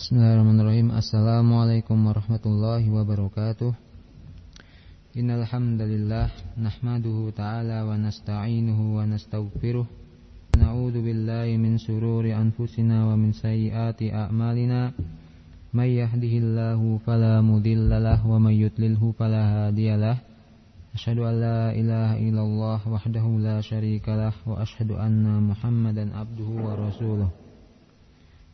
Bismillahirrahmanirrahim. Assalamualaikum warahmatullahi wabarakatuh. Innal hamdalillah nahmaduhu ta'ala wa nasta'inuhu wa nastaghfiruh Na'udzu billahi min shururi anfusina wa min sayyiati a'malina. May yahdihillahu fala mudhillalah wa may yudlilhu fala hadiyalah Asyhadu an la ilaha illallah wahdahu la syarikalah wa asyhadu anna Muhammadan abduhu wa rasuluh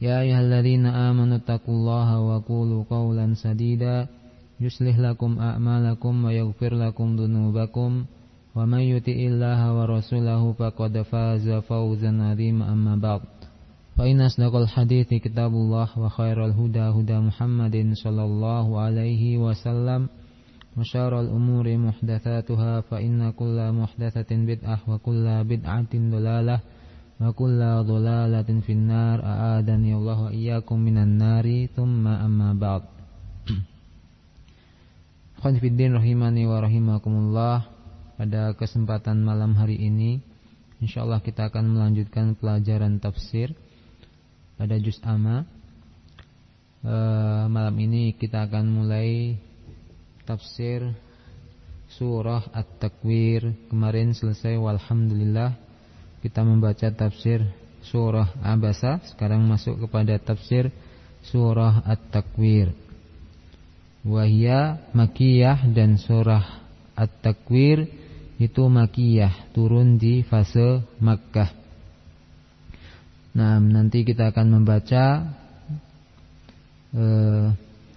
يا أيها الذين آمنوا اتقوا الله وقولوا قولا سديدا يصلح لكم أعمالكم ويغفر لكم ذنوبكم ومن يطع الله ورسوله فقد فاز فوزا عظيما أما بعد فإن أصدق الحديث كتاب الله وخير الهدى هدى محمد صلى الله عليه وسلم وشار الأمور محدثاتها فإن كل محدثة بدعة وكل بدعة ضلالة wa kulla dhalalatin finnar a'adani Allah iyyakum minan nari thumma amma ba'd. Khon fiddin rahimani wa rahimakumullah pada kesempatan malam hari ini insyaallah kita akan melanjutkan pelajaran tafsir pada juz amma e, malam ini kita akan mulai tafsir surah At-Takwir. Kemarin selesai walhamdulillah kita membaca tafsir surah Abasa. Sekarang masuk kepada tafsir surah At-Takwir. Wahia Makiyah dan surah At-Takwir itu Makiyah Turun di fase Makkah. Nah nanti kita akan membaca eh,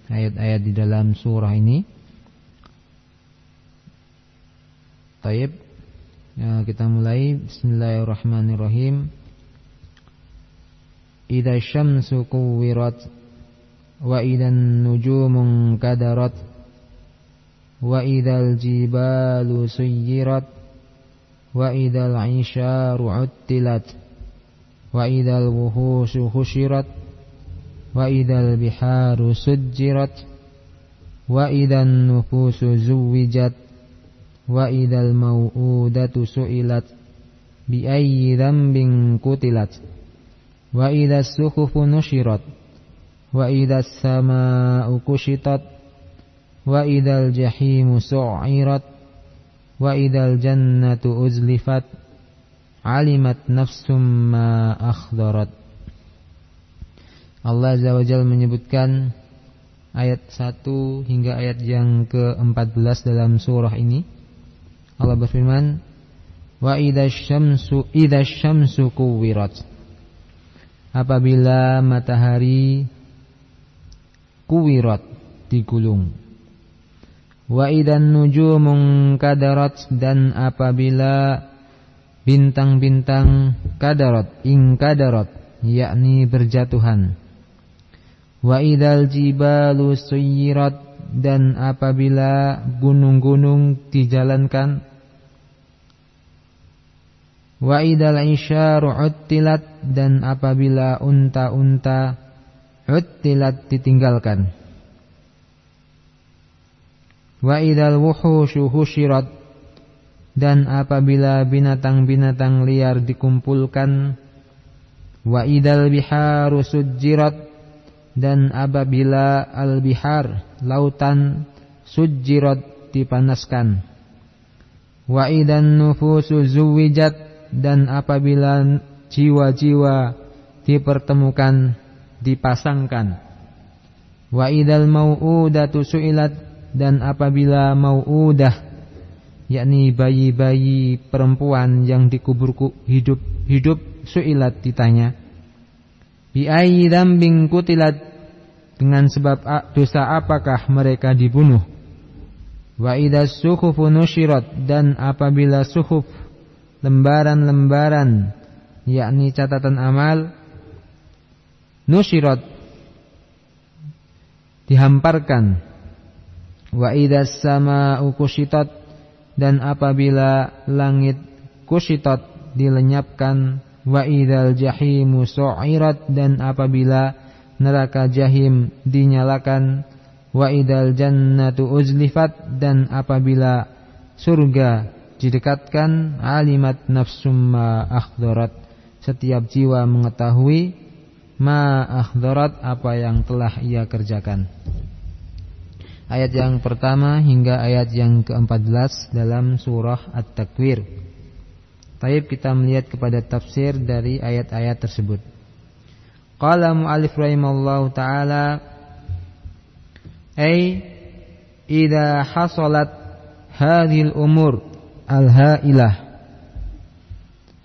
Ayat-ayat uh, di dalam surah ini. Taib Ya, kita mulai Bismillahirrahmanirrahim. Idza syamsu kuwirat wa idan nujumun kadarat wa idzal jibalu suyirat wa idzal isharu uttilat wa idzal wuhushu husyirat wa idzal biharu sujjirat wa idan nufusu zuwijat wa idal mau'udatu su'ilat bi ayyi dzambin kutilat. Wa idas suhufu nusyirat wa idas samaa'u kushitat. Wa idal jahimu su'irat. Wa idal jannatu uzlifat. Alimat nafsum ma akhdarat. Allah Azza wa Jalla menyebutkan ayat 1 hingga ayat yang ke-14 dalam surah ini Allah berfirman, "Wa idzasyamsu idzasyamsu kuwirat." Apabila matahari kuwirat digulung. Wa idan nujumun kadarat dan apabila bintang-bintang kadarat ing kadarat yakni berjatuhan. Wa idal jibalu suyirat dan apabila gunung-gunung dijalankan wa idal isyaru uttilat dan apabila unta-unta uttilat ditinggalkan. Wa idal wuhushu husyirat dan apabila binatang-binatang liar dikumpulkan wa idal biharu sujjirat dan apabila al-bihar lautan sujirat dipanaskan. Wa idan nufusu zuwijat dan apabila jiwa-jiwa dipertemukan dipasangkan. Wa idal mau'udatu su'ilat dan apabila mau'udah yakni bayi-bayi perempuan yang dikubur hidup-hidup su'ilat ditanya. Bi ayyi dzambin kutilat dengan sebab dosa apakah mereka dibunuh? Wa idas suhufu nusyirat dan apabila suhuf lembaran-lembaran yakni catatan amal nusyirat dihamparkan Wa idas sama ukushitot dan apabila langit kushitot dilenyapkan wa idal jahimu su'irat dan apabila neraka jahim dinyalakan. Wa idal jannatu uzlifat dan apabila surga didekatkan alimat nafsum ma akhdarat. Setiap jiwa mengetahui ma akhdarat apa yang telah ia kerjakan. Ayat yang pertama hingga ayat yang ke-14 dalam surah At-Takwir. Taib kita melihat kepada tafsir dari ayat-ayat tersebut. Qala mu'alif rahimallahu taala ay idza hasalat hadhil umur al-hailah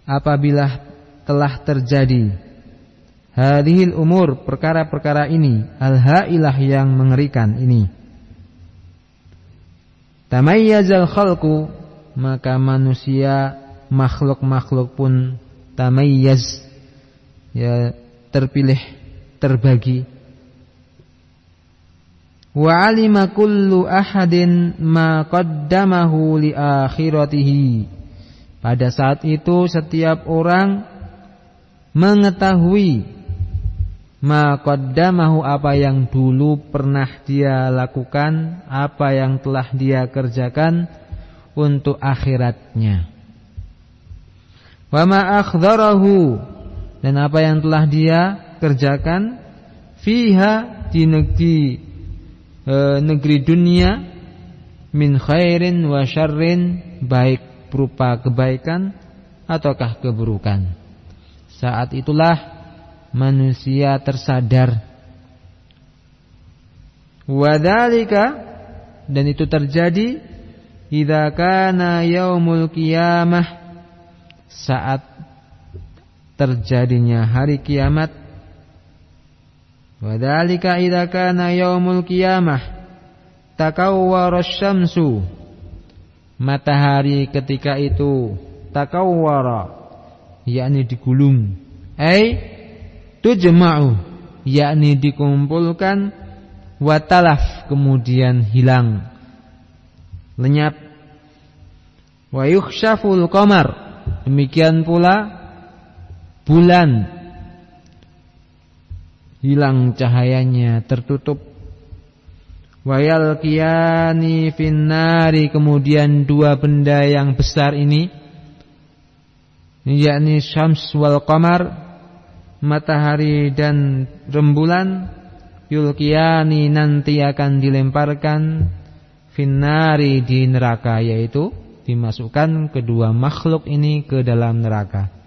apabila telah terjadi hadhil umur perkara-perkara ini al-hailah yang mengerikan ini. Tamayyazal khalqu maka manusia makhluk-makhluk pun tamayyaz ya terpilih terbagi. Wa alima kullu ahadin ma qaddamahu li akhiratihi. Pada saat itu setiap orang mengetahui ma qaddamahu apa yang dulu pernah dia lakukan apa yang telah dia kerjakan untuk akhiratnya. Wa ma akhdarahu dan apa yang telah dia kerjakan? Fiha di negeri e, negeri dunia min khairin wa syarrin baik berupa kebaikan ataukah keburukan. Saat itulah manusia tersadar. Wadalika dan itu terjadi idza kana yaumul qiyamah saat terjadinya hari kiamat. Wadhalika idza kana yaumul qiyamah takawwara syamsu. Matahari ketika itu takawwara yakni digulung. Ai tujma'u yakni dikumpulkan. Watalaf kemudian hilang. Lenyap. Wa yukhshaful qamar Demikian pula bulan hilang cahayanya, tertutup. Wayal kiyani finnari kemudian dua benda yang besar ini yakni syams wal qamar matahari dan rembulan yulkiyani nanti akan dilemparkan finnari di neraka yaitu dimasukkan kedua makhluk ini ke dalam neraka.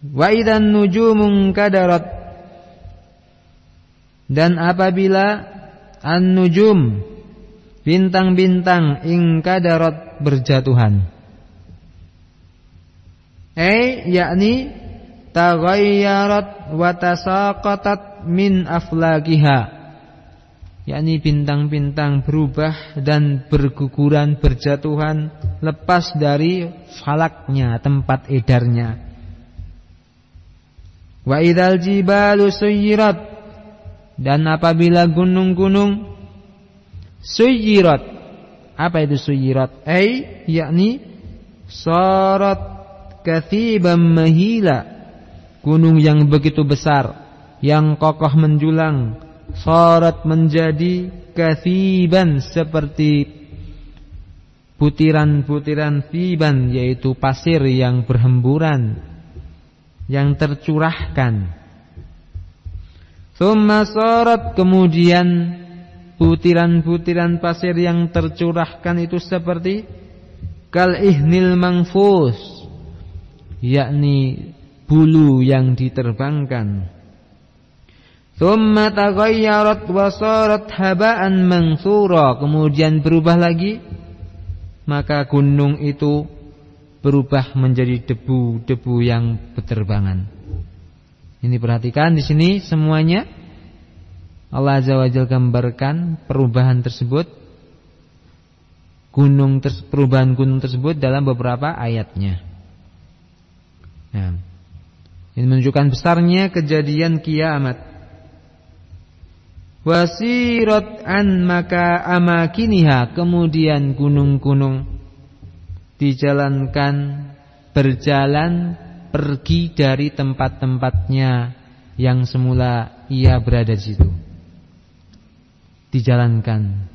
Wa idan nujumun kadarat. Dan apabila an-nujum bintang-bintang ingkadarat berjatuhan. Eh yakni taghayyarat wa tasaqatat min aflakiha. Yakni bintang-bintang berubah dan berguguran berjatuhan lepas dari falaknya tempat edarnya wa idzal jibalu suyirat. Dan apabila gunung-gunung suyirat. Apa itu suyirat? Ai yakni sarat kathiban mahila. Gunung yang begitu besar yang kokoh menjulang Sarat menjadi kathiban seperti butiran-butiran thiban yaitu pasir yang berhemburan yang tercurahkan. Thumma sarat kemudian butiran-butiran pasir yang tercurahkan itu seperti kal ihnil mangfus yakni bulu yang diterbangkan Thumma taghayyarat wa sarat haba'an mansura. Kemudian berubah lagi. Maka gunung itu berubah menjadi debu-debu yang berterbangan. Ini perhatikan di sini semuanya Allah Azza wa gambarkan perubahan tersebut gunung perubahan gunung tersebut dalam beberapa ayatnya. Nah, ini menunjukkan besarnya kejadian kiamat. Wasirat an maka amakiniha kemudian gunung-gunung dijalankan berjalan pergi dari tempat-tempatnya yang semula ia berada di situ. Dijalankan.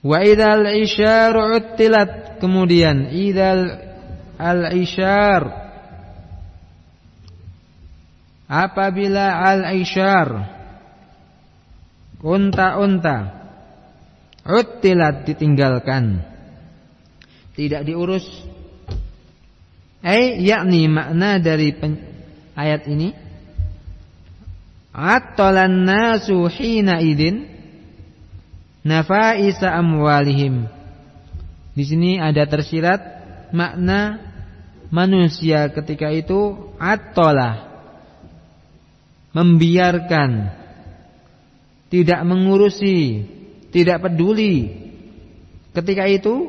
Wa idal isyar uttilat kemudian idal al-isyar apabila al-isyar unta-unta uttilat ditinggalkan tidak diurus eh yakni makna dari ayat ini attalan nasu hina idin nafaisa amwalihim di sini ada tersirat makna manusia ketika itu atolah membiarkan, tidak mengurusi, tidak peduli. Ketika itu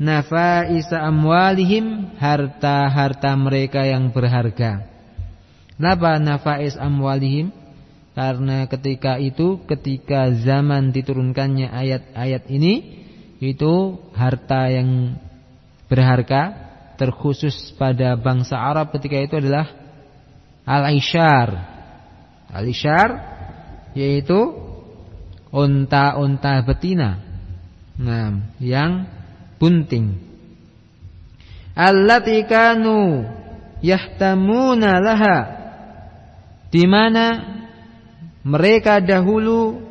nafaisa amwalihim harta-harta mereka yang berharga. Kenapa nafais amwalihim? Karena ketika itu ketika zaman diturunkannya ayat-ayat ini itu harta yang berharga terkhusus pada bangsa Arab ketika itu adalah al-isyar Alishar yaitu unta-unta betina. Nah, yang bunting. Allati kanu yahtamuna laha di mana mereka dahulu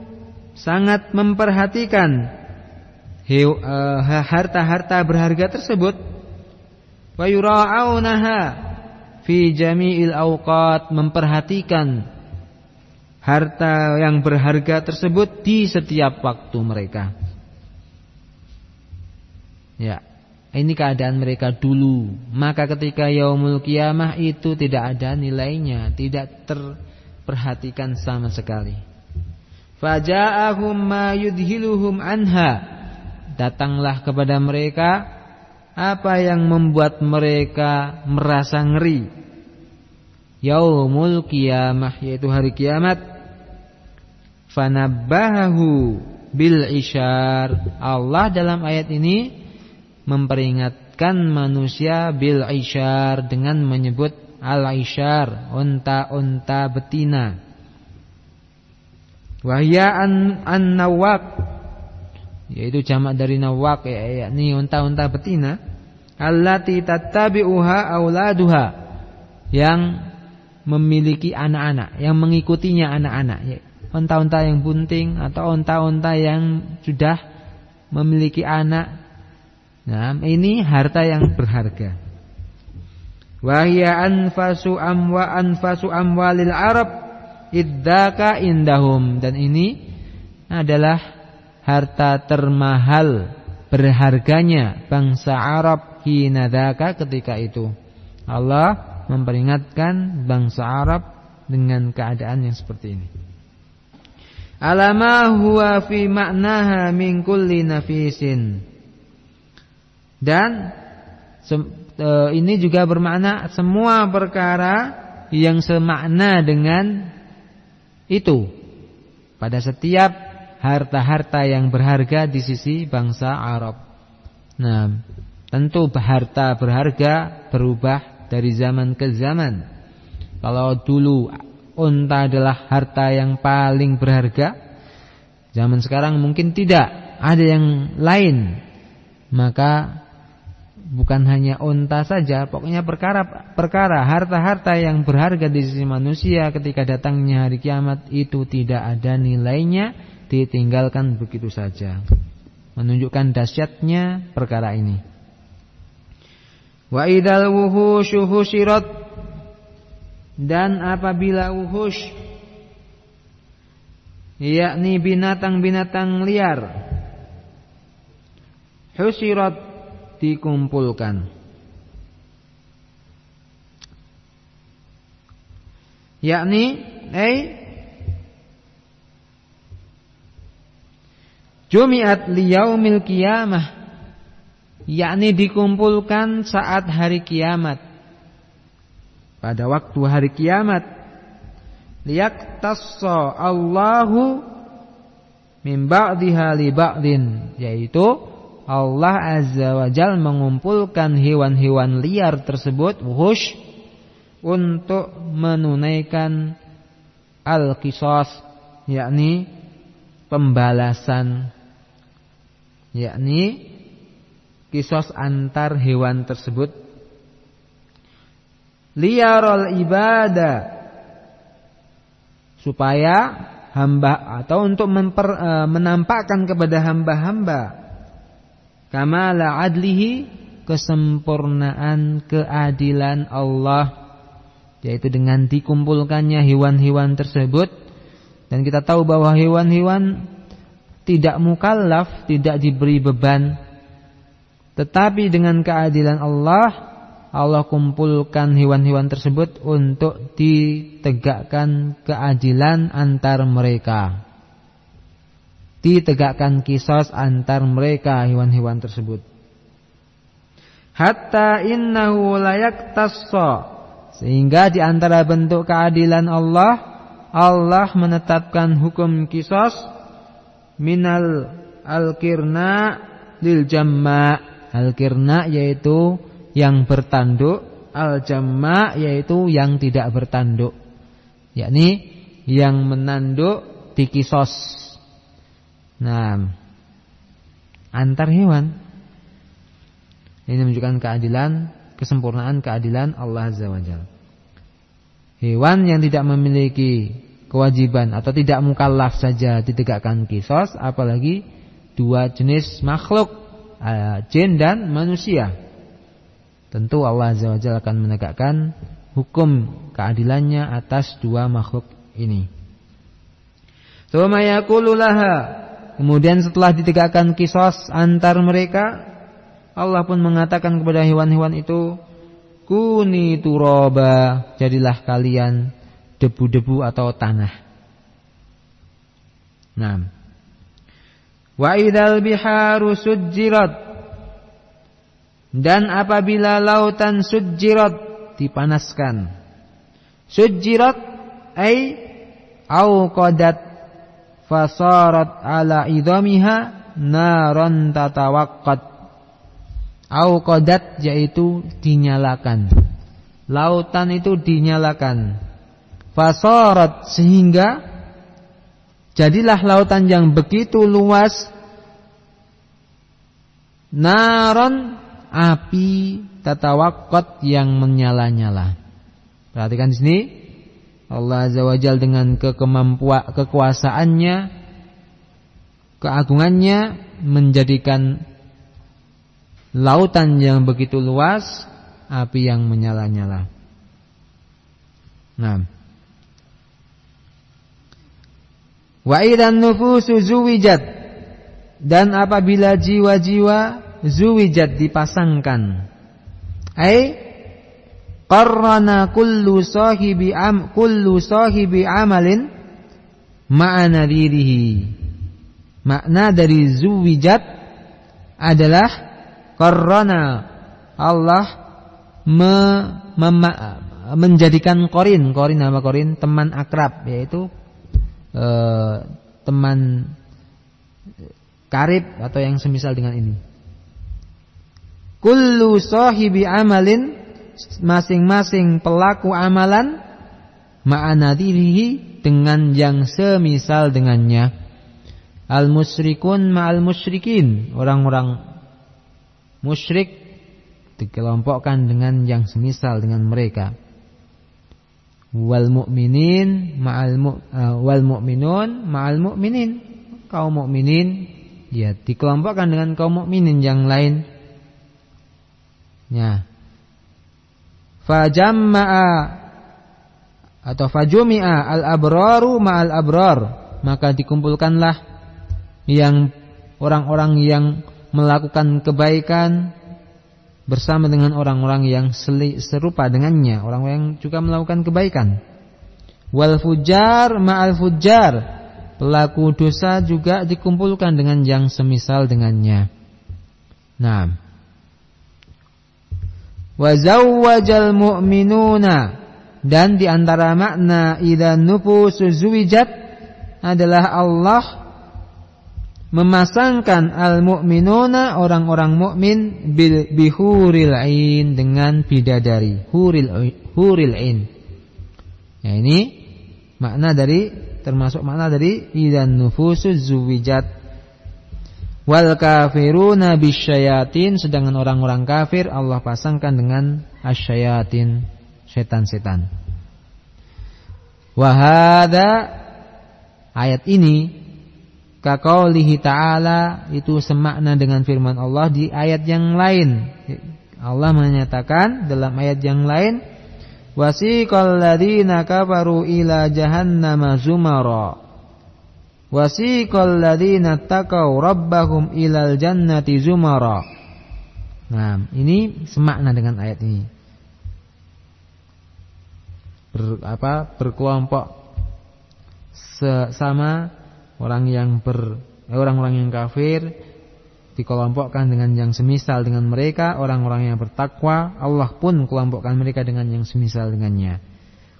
sangat memperhatikan eh, harta-harta berharga tersebut wa yura'aunaha fi jami'il awqat memperhatikan harta yang berharga tersebut di setiap waktu mereka. Ya, ini keadaan mereka dulu. Maka ketika yaumul kiamah itu tidak ada nilainya, tidak terperhatikan sama sekali. Faja'ahum ma yudhiluhum anha. Datanglah kepada mereka apa yang membuat mereka merasa ngeri. Yaumul kiamah yaitu hari kiamat fanabbahu bil isyar. Allah dalam ayat ini memperingatkan manusia bil isyar dengan menyebut al isyar, unta-unta betina. Wahya an, an nawak yaitu jamak dari nawak ya, yakni unta-unta betina allati tattabi'uha auladuha yang memiliki anak-anak, yang mengikutinya anak-anak unta-unta yang bunting atau unta-unta yang sudah memiliki anak. Nah, ini harta yang berharga. Wahia anfasu amwa anfasu amwalil Arab iddaka indahum dan ini adalah harta termahal berharganya bangsa Arab hinadaka ketika itu. Allah memperingatkan bangsa Arab dengan keadaan yang seperti ini alama huwa fi maknaha min kulli nafisin dan e, ini juga bermakna semua perkara yang semakna dengan itu pada setiap harta-harta yang berharga di sisi bangsa Arab. Nah, tentu harta berharga berubah dari zaman ke zaman. Kalau dulu unta adalah harta yang paling berharga. Zaman sekarang mungkin tidak, ada yang lain. Maka bukan hanya unta saja, pokoknya perkara-perkara harta-harta yang berharga di sisi manusia ketika datangnya hari kiamat itu tidak ada nilainya, ditinggalkan begitu saja. Menunjukkan dahsyatnya perkara ini. Wa idal wuhushu husyirat dan apabila wuhush yakni binatang-binatang liar husirat dikumpulkan. Yakni eh jumiat liyaumil qiyamah. Yakni dikumpulkan saat hari kiamat. Pada waktu hari kiamat. Liyaktassa Allahu min ba'diha li ba'din. Yaitu Allah Azza wa Jal mengumpulkan hewan-hewan liar tersebut wuhush untuk menunaikan al-qisas yakni pembalasan yakni kisos antar hewan tersebut. Liyarul ibadah supaya hamba atau untuk memper, e, menampakkan kepada hamba-hamba kamala adlihi kesempurnaan keadilan Allah. Yaitu dengan dikumpulkannya hewan-hewan tersebut. Dan kita tahu bahwa hewan-hewan tidak mukallaf, tidak diberi beban. Tetapi dengan keadilan Allah Allah kumpulkan hewan-hewan tersebut untuk ditegakkan keadilan antar mereka. Ditegakkan kisos antar mereka hewan-hewan tersebut. Hatta innahu layak tasso. Sehingga di antara bentuk keadilan Allah, Allah menetapkan hukum kisos minal al-kirna lil jamma. Al-kirna yaitu yang bertanduk, al-jamma yaitu yang tidak bertanduk. Yakni yang menanduk dikisos. Nah, antar hewan. Ini menunjukkan keadilan, kesempurnaan keadilan Allah Azza wa Jalla. Hewan yang tidak memiliki kewajiban atau tidak mukallaf saja ditegakkan kisos, apalagi dua jenis makhluk, eh, jin dan manusia tentu Allah Azza wa Jalla akan menegakkan hukum keadilannya atas dua makhluk ini. Kemudian setelah ditegakkan kisos antar mereka, Allah pun mengatakan kepada hewan-hewan itu, Kuni turoba, jadilah kalian debu-debu atau tanah. Nah. Wa idal biharu dan apabila lautan sujirat dipanaskan. Sujirat ay qadat fasarat ala idamiha naron tatawaqqat. Au qadat yaitu dinyalakan. Lautan itu dinyalakan. Fasarat sehingga jadilah lautan yang begitu luas naron api tatawakot yang menyala-nyala. Perhatikan di sini Allah Azza wa Jalla dengan kekemampuan kekuasaannya keagungannya menjadikan lautan yang begitu luas api yang menyala-nyala. Nah. Wa idan nufusu zuwijat dan apabila jiwa-jiwa zuwijat dipasangkan. Ai qarrana kullu sahibi am kullu sahibi amalin ma'ana dirihi. Makna dari zuwijat adalah qarrana Allah me, mema, menjadikan korin, korin nama korin teman akrab yaitu eh, teman karib atau yang semisal dengan ini kullu sahibi amalin masing-masing pelaku amalan ma'anadirihi dengan yang semisal dengannya. Al musyrikun ma'al musyrikin. Orang-orang musyrik dikelompokkan dengan yang semisal dengan mereka. Wal mu'minin ma'al mu, uh, wal mu'minun ma'al mu'minin. Kaum mukminin ya dikelompokkan dengan kaum mukminin yang lain. Ya. Fajamma'a. Atau fajumi'a al-abraru ma'al abrar, maka dikumpulkanlah yang orang-orang yang melakukan kebaikan bersama dengan orang-orang yang serupa dengannya, orang yang juga melakukan kebaikan. Wal fujar ma'al fujar, pelaku dosa juga dikumpulkan dengan yang semisal dengannya. Nah, wa zawwajal mu'minuna dan di antara makna idan nufusu zuwijat adalah Allah memasangkan al-mu'minuna orang-orang mukmin bil bihuril ain dengan bidadari huril huril ain. Ya ini makna dari termasuk makna dari idan nufusu zuwijat wal kafiruna bisyayatin sedangkan orang-orang kafir Allah pasangkan dengan asyayatin setan-setan. Wahada ayat ini Kakaulihi ta'ala itu semakna dengan firman Allah di ayat yang lain. Allah menyatakan dalam ayat yang lain, Wasiqal ladina kafaru ila jahannama zumara. Wasiqal ladina taqaw rabbahum ilal jannati zumara. Nah, ini semakna dengan ayat ini. Ber, apa? Berkelompok sama orang yang ber eh, orang-orang yang kafir dikelompokkan dengan yang semisal dengan mereka, orang-orang yang bertakwa, Allah pun kelompokkan mereka dengan yang semisal dengannya.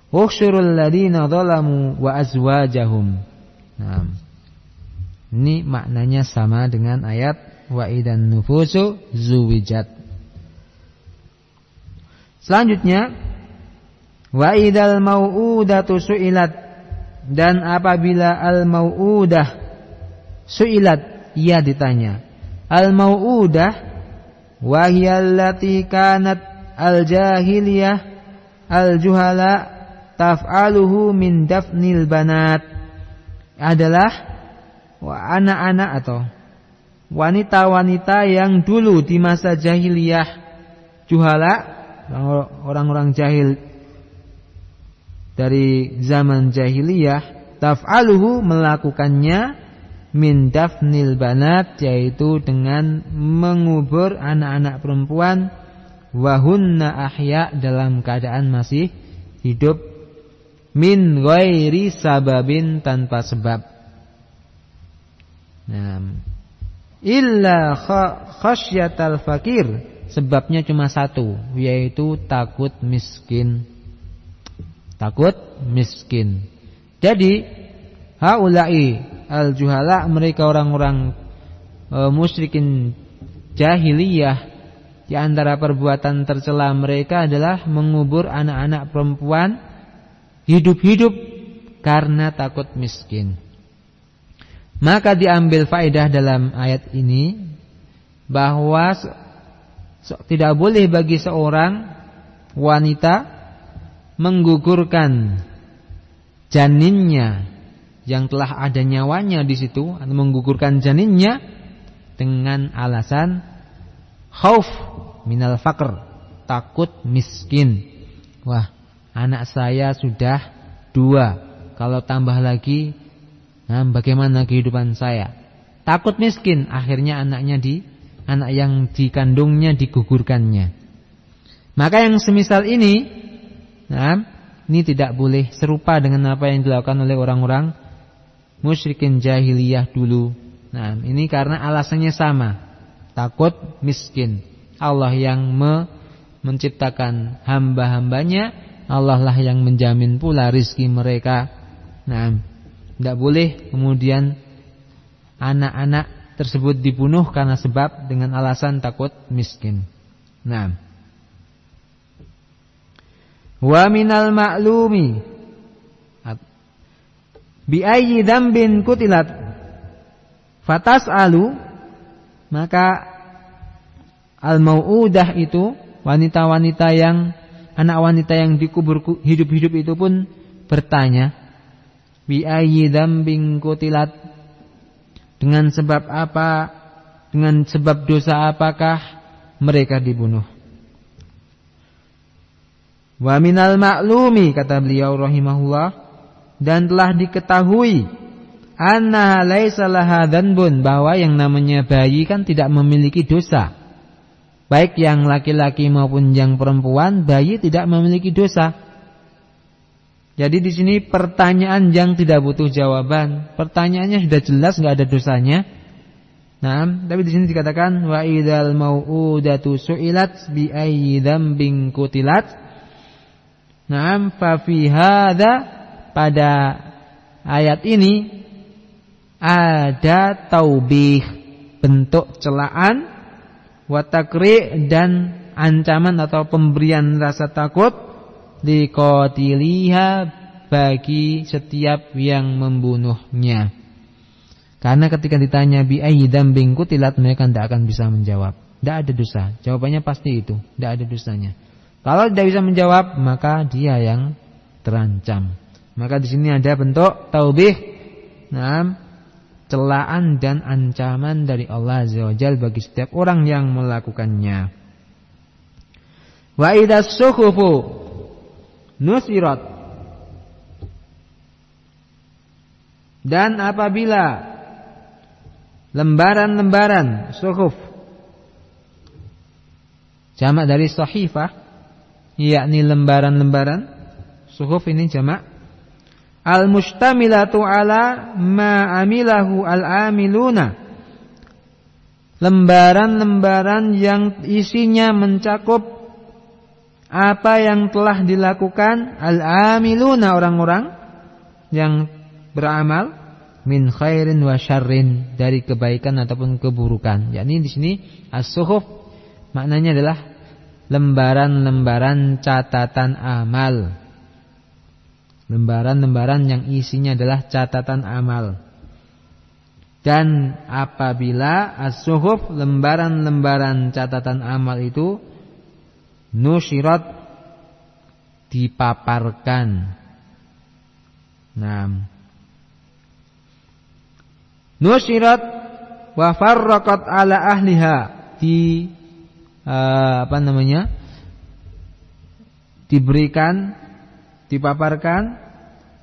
Ukhsyurul ladina zalamu wa azwajahum. Nah, ini maknanya sama dengan ayat wa idan nufusu zuwijat. Selanjutnya wa idal mau'udatu su'ilat. Dan apabila al-mau'udah su'ilat ia ditanya al-mau'udah wahiyallati kanat al-jahiliyah al-juhala taf'aluhu min dafnil banat adalah anak-anak atau wanita-wanita yang dulu di masa jahiliyah juhala orang-orang jahil dari zaman jahiliyah taf'aluhu melakukannya min dafnil banat yaitu dengan mengubur anak-anak perempuan wahunna ahya dalam keadaan masih hidup min ghairi sababin tanpa sebab. Nah, illa khasyatal fakir sebabnya cuma satu yaitu takut miskin takut miskin. Jadi haulai al-juhala mereka orang-orang e, musyrikin jahiliyah di antara perbuatan tercela mereka adalah mengubur anak-anak perempuan hidup-hidup karena takut miskin. Maka diambil faedah dalam ayat ini bahwa tidak boleh bagi seorang wanita menggugurkan janinnya yang telah ada nyawanya di situ atau menggugurkan janinnya dengan alasan khauf minal fakr takut miskin wah anak saya sudah dua kalau tambah lagi nah bagaimana kehidupan saya takut miskin akhirnya anaknya di anak yang dikandungnya digugurkannya maka yang semisal ini Nah, ini tidak boleh serupa dengan apa yang dilakukan oleh orang-orang musyrikin jahiliyah dulu. Nah, ini karena alasannya sama. Takut miskin. Allah yang me menciptakan hamba-hambanya, Allah lah yang menjamin pula rizki mereka. Nah, tidak boleh kemudian anak-anak tersebut dibunuh karena sebab dengan alasan takut miskin. Nah, Wa minal ma'lumi bi ayyi dzambin kutilat fatas'alu maka al mauudah itu wanita-wanita yang anak wanita yang dikubur hidup-hidup itu pun bertanya bi dzambin kutilat dengan sebab apa? Dengan sebab dosa apakah mereka dibunuh? Wa minal maklumi kata beliau rahimahullah dan telah diketahui anna laisa laha dzanbun bahwa yang namanya bayi kan tidak memiliki dosa. Baik yang laki-laki maupun yang perempuan, bayi tidak memiliki dosa. Jadi di sini pertanyaan yang tidak butuh jawaban. Pertanyaannya sudah jelas nggak ada dosanya. Nah, tapi di sini dikatakan wa idzal mau'udatu su'ilat bi ayyi dzambin kutilat Naam fa fi pada ayat ini ada taubih bentuk celaan watakri dan ancaman atau pemberian rasa takut di qatiliha bagi setiap yang membunuhnya. Karena ketika ditanya bi ayyi dzambin kutilat mereka tidak akan bisa menjawab. Tidak ada dosa. Jawabannya pasti itu, tidak ada dosanya. Kalau tidak bisa menjawab, maka dia yang terancam. Maka di sini ada bentuk taubih, nah, celaan dan ancaman dari Allah Azza wa bagi setiap orang yang melakukannya. Wa idas suhufu nusirat dan apabila lembaran-lembaran suhuf jamak dari sahifah yakni lembaran-lembaran suhuf ini jamak al-mustamilatu ala ma amilahu al-amiluna lembaran-lembaran yang isinya mencakup apa yang telah dilakukan al-amiluna orang-orang yang beramal min khairin wa syarrin dari kebaikan ataupun keburukan. yakni di sini as-suhuf maknanya adalah lembaran-lembaran catatan amal lembaran-lembaran yang isinya adalah catatan amal. Dan apabila as-suhuf lembaran-lembaran catatan amal itu nusyirat dipaparkan. Nah, nusyirat wa farraqat ala ahliha di uh, apa namanya? diberikan dipaparkan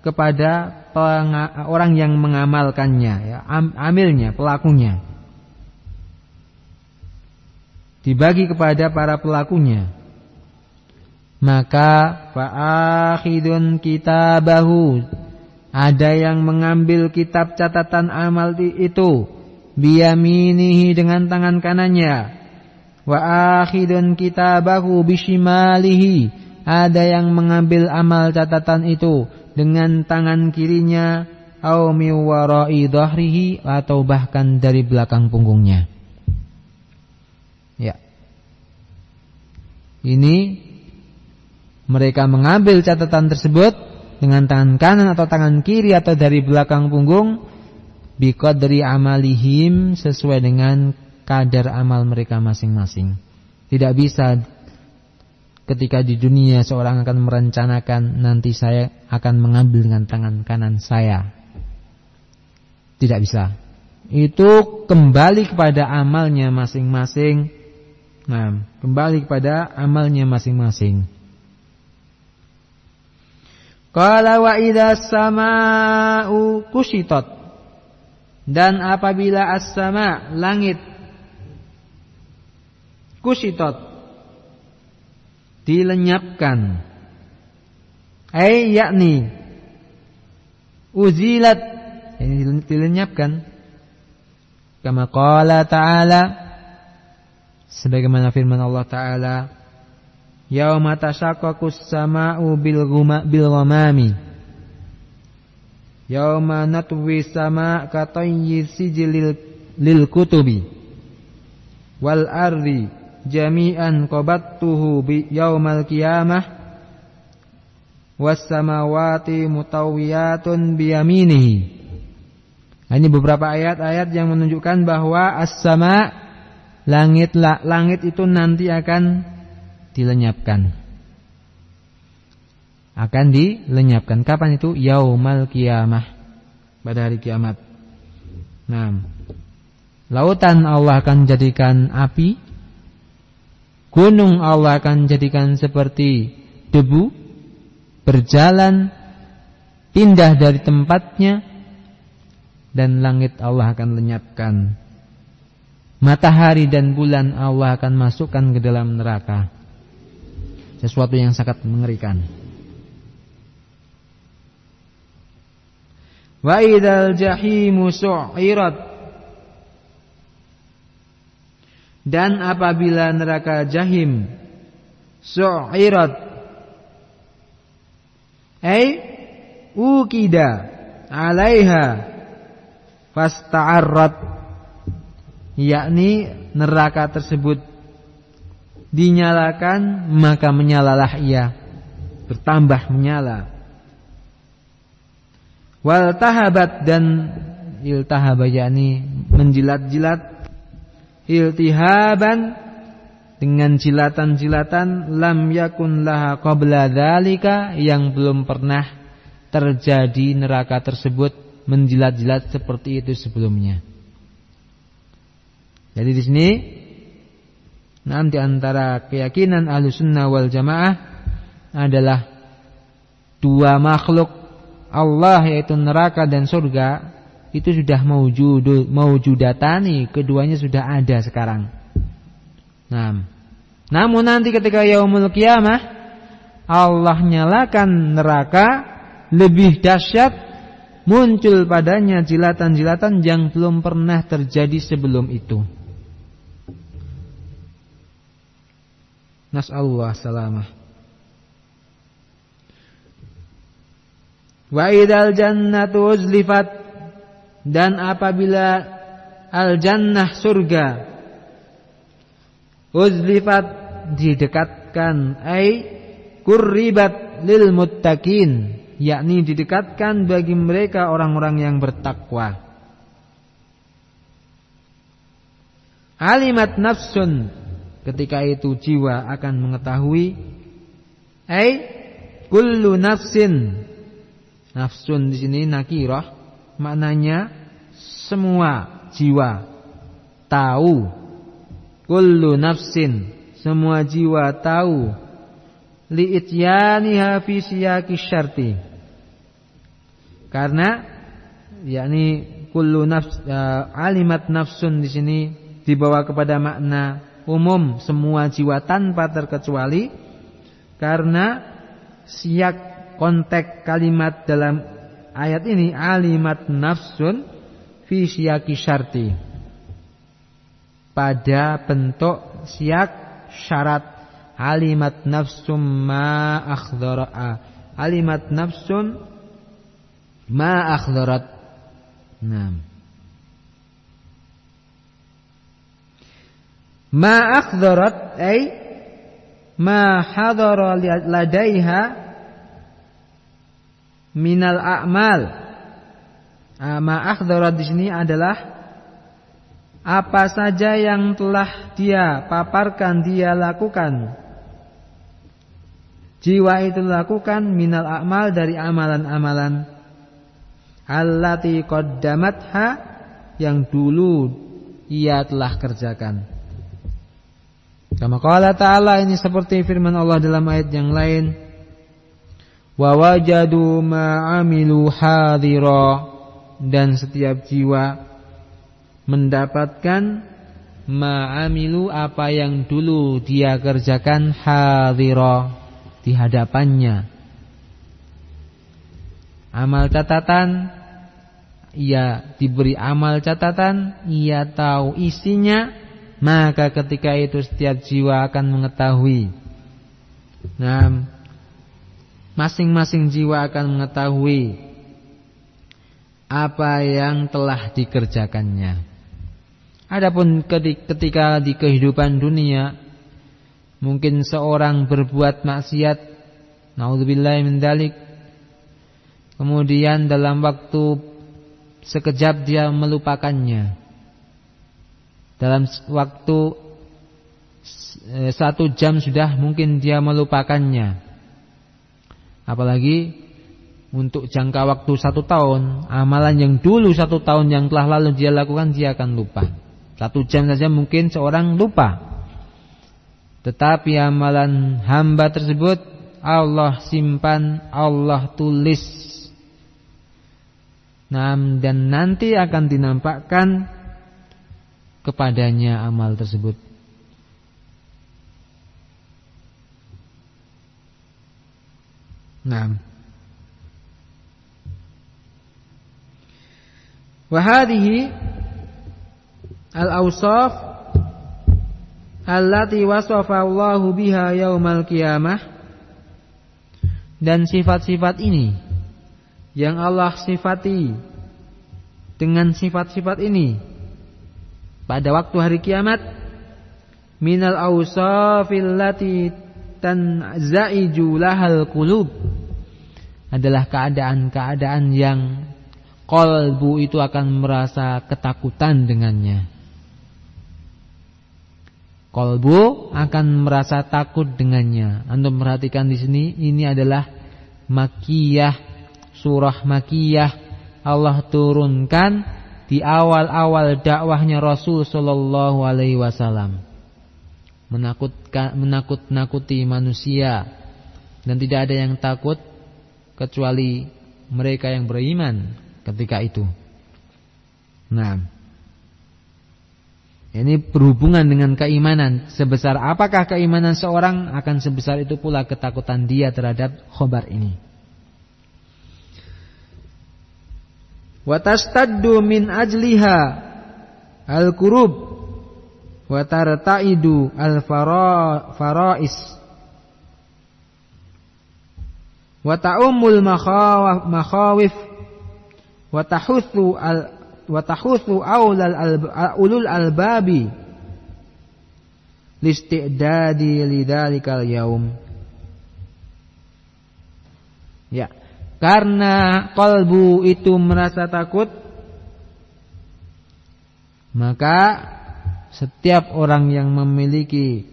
kepada orang yang mengamalkannya, ya, amilnya, pelakunya. Dibagi kepada para pelakunya. Maka fa'akhidun kitabahu ada yang mengambil kitab catatan amal itu biyaminihi dengan tangan kanannya wa akhidun kitabahu bishimalihi ada yang mengambil amal catatan itu dengan tangan kirinya au miwarai dhahrihi atau bahkan dari belakang punggungnya. Ya. Ini mereka mengambil catatan tersebut dengan tangan kanan atau tangan kiri atau dari belakang punggung biqadri amalihim sesuai dengan kadar amal mereka masing-masing. Tidak bisa ketika di dunia seorang akan merencanakan nanti saya akan mengambil dengan tangan kanan saya. Tidak bisa. Itu kembali kepada amalnya masing-masing. Nah, kembali kepada amalnya masing-masing. Qala wa idza sama'u kushitat. Dan apabila as-sama' langit kushitat dilenyapkan. Ai yakni uzilat ini dilenyapkan. Kama qala ta'ala sebagaimana firman Allah taala Yauma tashaqqaqus sama'u bil ghamami Yauma natwi sama' ka tayyi sijlil lil kutubi wal ardi jami'an qabattuhu bi yaumal qiyamah was samawati mutawiyatun biyaminihi. Nah, ini beberapa ayat-ayat yang menunjukkan bahwa as-sama langit langit itu nanti akan dilenyapkan. Akan dilenyapkan. Kapan itu? Yaumal qiyamah. Pada hari kiamat. Nah, lautan Allah akan jadikan api Gunung Allah akan jadikan seperti debu berjalan pindah dari tempatnya dan langit Allah akan lenyapkan. Matahari dan bulan Allah akan masukkan ke dalam neraka. Sesuatu yang sangat mengerikan. Wa idzal jahimu su'irat Dan apabila neraka jahim su'irat Ai ukida alaiha fasta'arrat yakni neraka tersebut dinyalakan maka menyalalah ia bertambah menyala. Wal tahabat dan iltahaba yakni menjilat-jilat iltihaban dengan jilatan-jilatan lam yakun laha qabla dzalika yang belum pernah terjadi neraka tersebut menjilat-jilat seperti itu sebelumnya. Jadi di sini nanti antara keyakinan Ahlussunnah wal Jamaah adalah dua makhluk Allah yaitu neraka dan surga itu sudah maujud maujudatani keduanya sudah ada sekarang. Nah, namun nanti ketika yaumul kiamah Allah nyalakan neraka lebih dahsyat muncul padanya jilatan-jilatan yang belum pernah terjadi sebelum itu. Nas'allah salamah. Wa idal jannatu uzlifat dan apabila al jannah surga uzlifat didekatkan ai kurribat lil muttaqin yakni didekatkan bagi mereka orang-orang yang bertakwa. Alimat nafsun ketika itu jiwa akan mengetahui ai kullu nafsin. Nafsun di sini nakirah maknanya semua jiwa. Tahu. Kullu nafsin semua jiwa tahu. Li'ityaniha fi siyaqi syarti. Karena yakni kullu nafs uh, alimat nafsun di sini dibawa kepada makna umum semua jiwa tanpa terkecuali. Karena siak konteks kalimat dalam ayat ini alimat nafsun fi siyaqi syarti. Pada bentuk siak syarat. Alimat nafsum ma akhdara. Alimat nafsun ma akhdarat nah ma akhdarat ay ma hadara ladaiha minal a'mal ah, ma akhdarat di sini adalah apa saja yang telah dia paparkan dia lakukan. Jiwa itu lakukan minal amal dari amalan-amalan. Allati qaddamatha yang dulu ia telah kerjakan. Kama qala ta'ala ini seperti firman Allah dalam ayat yang lain. Wa wajadu ma'amilu dan setiap jiwa mendapatkan ma'amilu apa yang dulu dia kerjakan hadira di hadapannya. Amal catatan ia diberi amal catatan, ia tahu isinya, maka ketika itu setiap jiwa akan mengetahui. Nah, masing-masing jiwa akan mengetahui apa yang telah dikerjakannya. Adapun ketika di kehidupan dunia mungkin seorang berbuat maksiat, naudzubillah min dalik. Kemudian dalam waktu sekejap dia melupakannya. Dalam waktu satu jam sudah mungkin dia melupakannya. Apalagi untuk jangka waktu satu tahun, amalan yang dulu satu tahun yang telah lalu dia lakukan dia akan lupa. Satu jam saja mungkin seorang lupa. Tetapi amalan hamba tersebut Allah simpan, Allah tulis. Nah, dan nanti akan dinampakkan kepadanya amal tersebut. Nah. Wahadihi al-awsaf allati wasafa Allahu biha yaumal dan sifat-sifat ini yang Allah sifati dengan sifat-sifat ini pada waktu hari kiamat minal awsafil lati tanzaiju lahal qulub adalah keadaan-keadaan yang kolbu itu akan merasa ketakutan dengannya. Kolbu akan merasa takut dengannya. Anda perhatikan di sini ini adalah makiyah surah makiyah Allah turunkan di awal-awal dakwahnya Rasul Shallallahu Alaihi Wasallam menakut-nakuti manusia dan tidak ada yang takut kecuali mereka yang beriman ketika itu. Nah, ini berhubungan dengan keimanan. Sebesar apakah keimanan seorang akan sebesar itu pula ketakutan dia terhadap khobar ini. Watastaddu min ajliha al-kurub wa tarta'idu al-farais wa ta'ummul makhawif wa tahuthu al wa tahuthu aulal ulul albabi listi'dadi lidzalikal yaum. Ya karena kalbu itu merasa takut maka setiap orang yang memiliki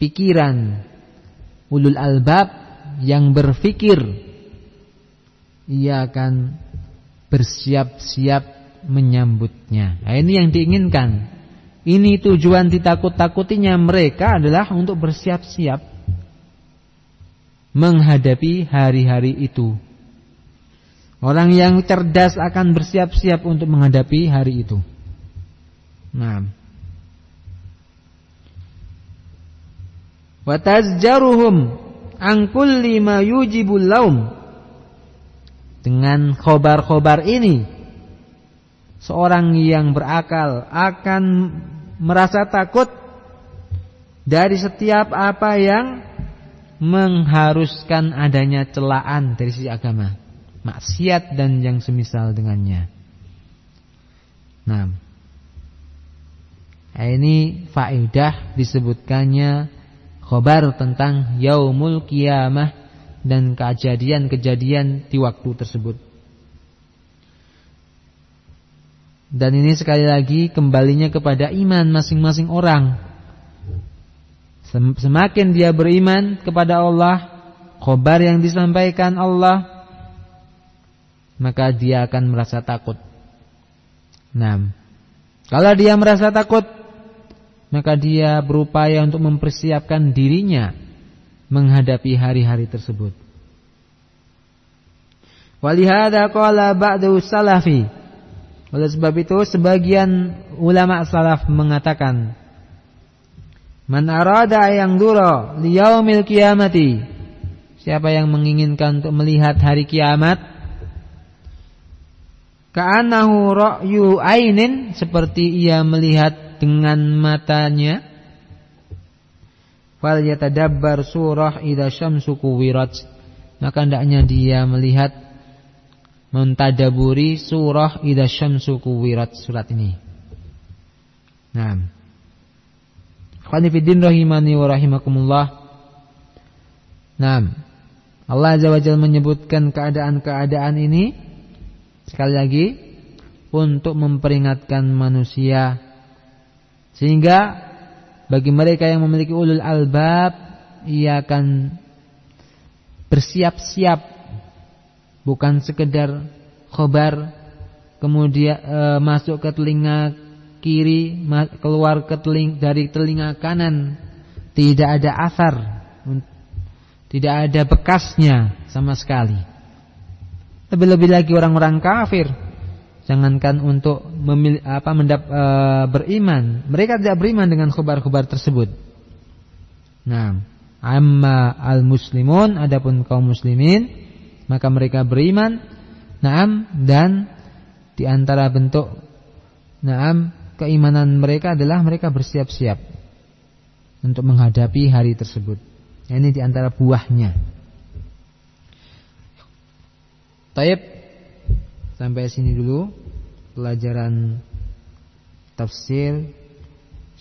pikiran ulul albab yang berfikir ia akan bersiap-siap menyambutnya. Nah, ini yang diinginkan. Ini tujuan ditakut-takutinya mereka adalah untuk bersiap-siap menghadapi hari-hari itu. Orang yang cerdas akan bersiap-siap untuk menghadapi hari itu. Nah, wa tazjaruhum an kulli ma yujibul laum dengan khobar-khobar ini seorang yang berakal akan merasa takut dari setiap apa yang mengharuskan adanya celaan dari sisi agama, maksiat dan yang semisal dengannya. Nah, ini faedah disebutkannya khobar tentang yaumul kiamah dan kejadian-kejadian di waktu tersebut. Dan ini sekali lagi kembalinya kepada iman masing-masing orang. Semakin dia beriman kepada Allah, khobar yang disampaikan Allah, maka dia akan merasa takut. Nah, kalau dia merasa takut, maka dia berupaya untuk mempersiapkan dirinya menghadapi hari-hari tersebut. Walihada qala ba'du salafi. Oleh sebab itu sebagian ulama salaf mengatakan Man arada yang duro liyaumil kiamati Siapa yang menginginkan untuk melihat hari kiamat Ka'anahu ra'yu ainin Seperti ia melihat dengan matanya fal yatadabbar surah idza syamsu kuwirat. Maka hendaknya dia melihat mentadaburi surah idza syamsu kuwirat surat ini. Nah Khanifiddin rahimani wa rahimakumullah. Nah Allah Azza wa menyebutkan keadaan-keadaan ini Sekali lagi Untuk memperingatkan manusia. Sehingga bagi mereka yang memiliki ulul albab ia akan bersiap-siap. Bukan sekedar khobar kemudian e, masuk ke telinga kiri keluar ke teling, dari telinga kanan. Tidak ada asar tidak ada bekasnya sama sekali. Lebih-lebih lagi orang-orang kafir Jangankan untuk memilih, apa mendap, e, beriman, mereka tidak beriman dengan khabar-khabar tersebut. Nah, amma al-muslimun adapun kaum muslimin maka mereka beriman. Naam dan di antara bentuk naam keimanan mereka adalah mereka bersiap-siap untuk menghadapi hari tersebut. Ini di antara buahnya. Taib sampai sini dulu pelajaran tafsir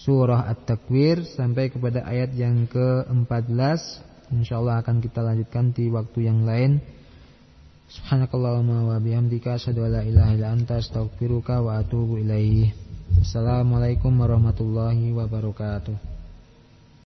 surah At-Takwir sampai kepada ayat yang ke-14. Insyaallah akan kita lanjutkan di waktu yang lain. Subhanakallahumma wa bihamdika asyhadu an la ilaha illa anta astaghfiruka wa atubu ilaih. Assalamualaikum warahmatullahi wabarakatuh.